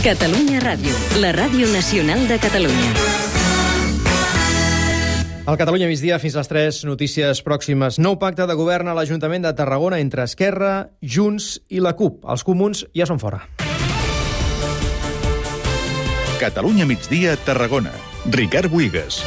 Catalunya Ràdio, la ràdio nacional de Catalunya. Al Catalunya migdia fins a les 3 notícies pròximes. Nou pacte de govern a l'Ajuntament de Tarragona entre Esquerra, Junts i la CUP. Els comuns ja són fora. Catalunya migdia, Tarragona. Ricard Buigas.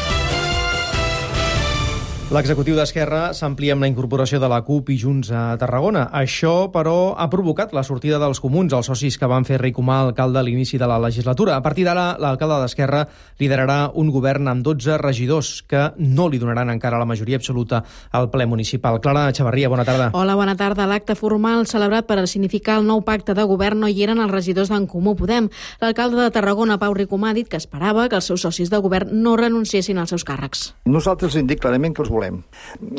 L'executiu d'Esquerra s'amplia amb la incorporació de la CUP i Junts a Tarragona. Això, però, ha provocat la sortida dels comuns, els socis que van fer rei Comà alcalde a l'inici de la legislatura. A partir d'ara, l'alcalde d'Esquerra liderarà un govern amb 12 regidors que no li donaran encara la majoria absoluta al ple municipal. Clara Xavarria, bona tarda. Hola, bona tarda. L'acte formal celebrat per significar el nou pacte de govern no hi eren els regidors d'en Comú Podem. L'alcalde de Tarragona, Pau Ricomà, ha dit que esperava que els seus socis de govern no renunciessin als seus càrrecs. Nosaltres indic clarament que els volem.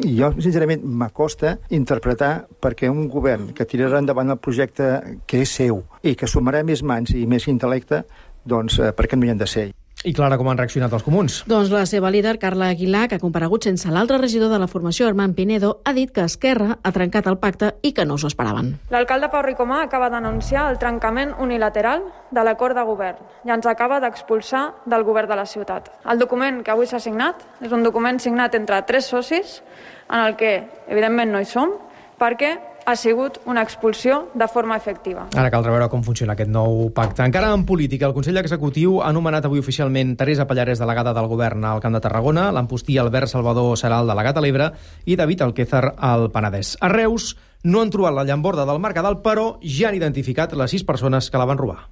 Jo, sincerament, m'acosta interpretar perquè un govern que tirarà endavant el projecte que és seu i que sumarà més mans i més intel·lecte, doncs eh, per què no hi han de ser? I Clara, com han reaccionat els comuns? Doncs la seva líder, Carla Aguilar, que ha comparegut sense l'altre regidor de la formació, Armand Pinedo, ha dit que Esquerra ha trencat el pacte i que no s'ho esperaven. L'alcalde Pau Ricomà acaba d'anunciar el trencament unilateral de l'acord de govern i ens acaba d'expulsar del govern de la ciutat. El document que avui s'ha signat és un document signat entre tres socis en el que, evidentment, no hi som, perquè ha sigut una expulsió de forma efectiva. Ara caldrà veure com funciona aquest nou pacte. Encara en política, el Consell Executiu ha nomenat avui oficialment Teresa Pallarès, delegada del govern al Camp de Tarragona, l'Empostí Albert Salvador serà el delegat a l'Ebre i David Alquézar al Penedès. A Reus no han trobat la llamborda del Mercadal, però ja han identificat les sis persones que la van robar.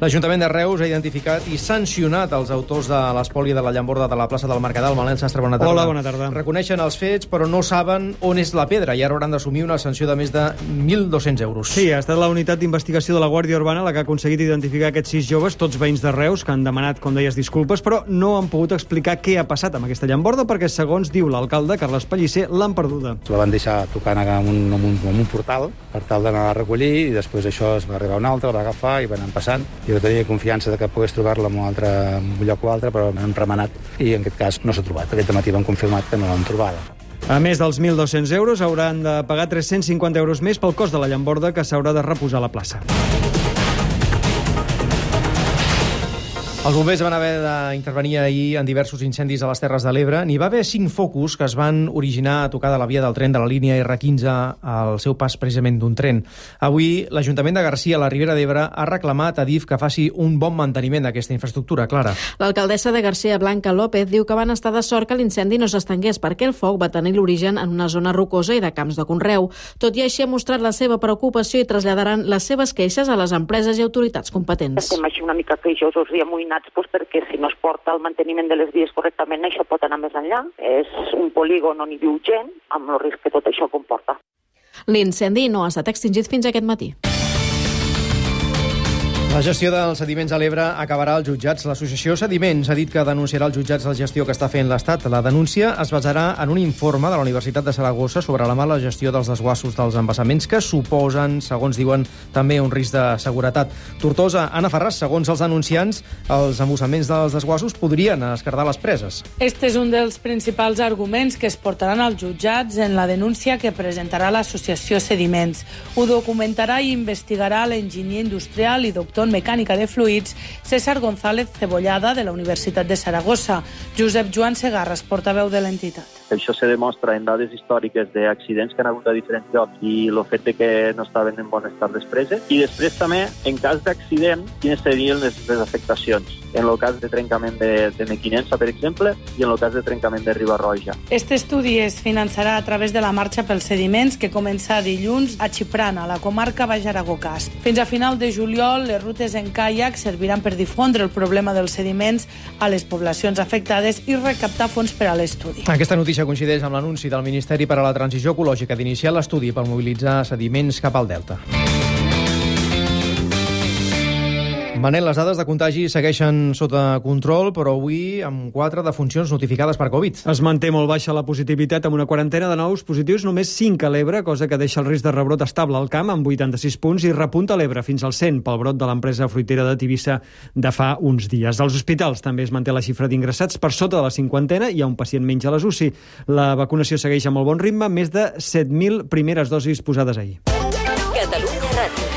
L'Ajuntament de Reus ha identificat i sancionat els autors de l'espoli de la llamborda de la plaça del Mercadal. Manel Sastre, bona tarda. Hola, bona tarda. Reconeixen els fets, però no saben on és la pedra i ara hauran d'assumir una sanció de més de 1.200 euros. Sí, ha estat la unitat d'investigació de la Guàrdia Urbana la que ha aconseguit identificar aquests sis joves, tots veïns de Reus, que han demanat, com deies, disculpes, però no han pogut explicar què ha passat amb aquesta llamborda perquè, segons diu l'alcalde, Carles Pellicer, l'han perduda. La van deixar tocant amb un, amb un, amb un portal per tal d'anar a recollir i després això es va arribar un altre, el va agafar i va anar passant. Jo tenia confiança de que pogués trobar-la en un, altre, en un lloc o altre, però hem remenat i en aquest cas no s'ha trobat. Aquest matí vam confirmat que no l'han trobada. A més dels 1.200 euros, hauran de pagar 350 euros més pel cost de la llamborda que s'haurà de reposar a la plaça. Els bombers van haver d'intervenir ahir en diversos incendis a les Terres de l'Ebre. N'hi va haver cinc focus que es van originar a tocar de la via del tren de la línia R15 al seu pas precisament d'un tren. Avui, l'Ajuntament de Garcia, a la Ribera d'Ebre, ha reclamat a DIF que faci un bon manteniment d'aquesta infraestructura. Clara. L'alcaldessa de Garcia, Blanca López, diu que van estar de sort que l'incendi no s'estengués perquè el foc va tenir l'origen en una zona rocosa i de camps de conreu. Tot i així ha mostrat la seva preocupació i traslladaran les seves queixes a les empreses i autoritats competents. Estem així una mica queixosos i amoïnats doncs, perquè si no es porta el manteniment de les vies correctament això pot anar més enllà. És un polígon on hi viu gent amb el risc que tot això comporta. L'incendi no ha estat extingit fins aquest matí. La gestió dels sediments a l'Ebre acabarà als jutjats. L'associació Sediments ha dit que denunciarà als jutjats la gestió que està fent l'Estat. La denúncia es basarà en un informe de la Universitat de Saragossa sobre la mala gestió dels desguassos dels embassaments que suposen, segons diuen, també un risc de seguretat. Tortosa, Anna Ferràs, segons els denunciants, els embassaments dels desguassos podrien escardar les preses. Este és un dels principals arguments que es portaran als jutjats en la denúncia que presentarà l'associació Sediments. Ho documentarà i investigarà l'enginyer industrial i doctor en mecànica de fluids, César González Cebollada, de la Universitat de Saragossa, Josep Joan Segarras, portaveu de l'entitat. Això se demostra en dades històriques d'accidents que han hagut a diferents llocs i el fet de que no estaven en bon estat les preses. I després també, en cas d'accident, quines serien les, les afectacions. En el cas de trencament de, de Mequinensa, per exemple, i en el cas de trencament de Ribarroja. Este estudi es finançarà a través de la marxa pels sediments que comença dilluns a Xiprana, a la comarca Baix Aragó-Cast. Fins a final de juliol, les rutes en caiac serviran per difondre el problema dels sediments a les poblacions afectades i recaptar fons per a l'estudi. Aquesta notícia coincideix amb l'anunci del Ministeri per a la Transició Ecològica d'iniciar l'estudi per mobilitzar sediments cap al Delta. Manel, les dades de contagi segueixen sota control, però avui amb 4 defuncions notificades per Covid. Es manté molt baixa la positivitat amb una quarantena de nous positius, només 5 a l'Ebre, cosa que deixa el risc de rebrot estable al camp amb 86 punts i repunta l'Ebre fins al 100 pel brot de l'empresa fruitera de Tivissa de fa uns dies. Als hospitals també es manté la xifra d'ingressats per sota de la cinquantena, hi ha un pacient menys a les UCI. La vacunació segueix amb molt bon ritme, més de 7.000 primeres dosis posades ahir. Catalunya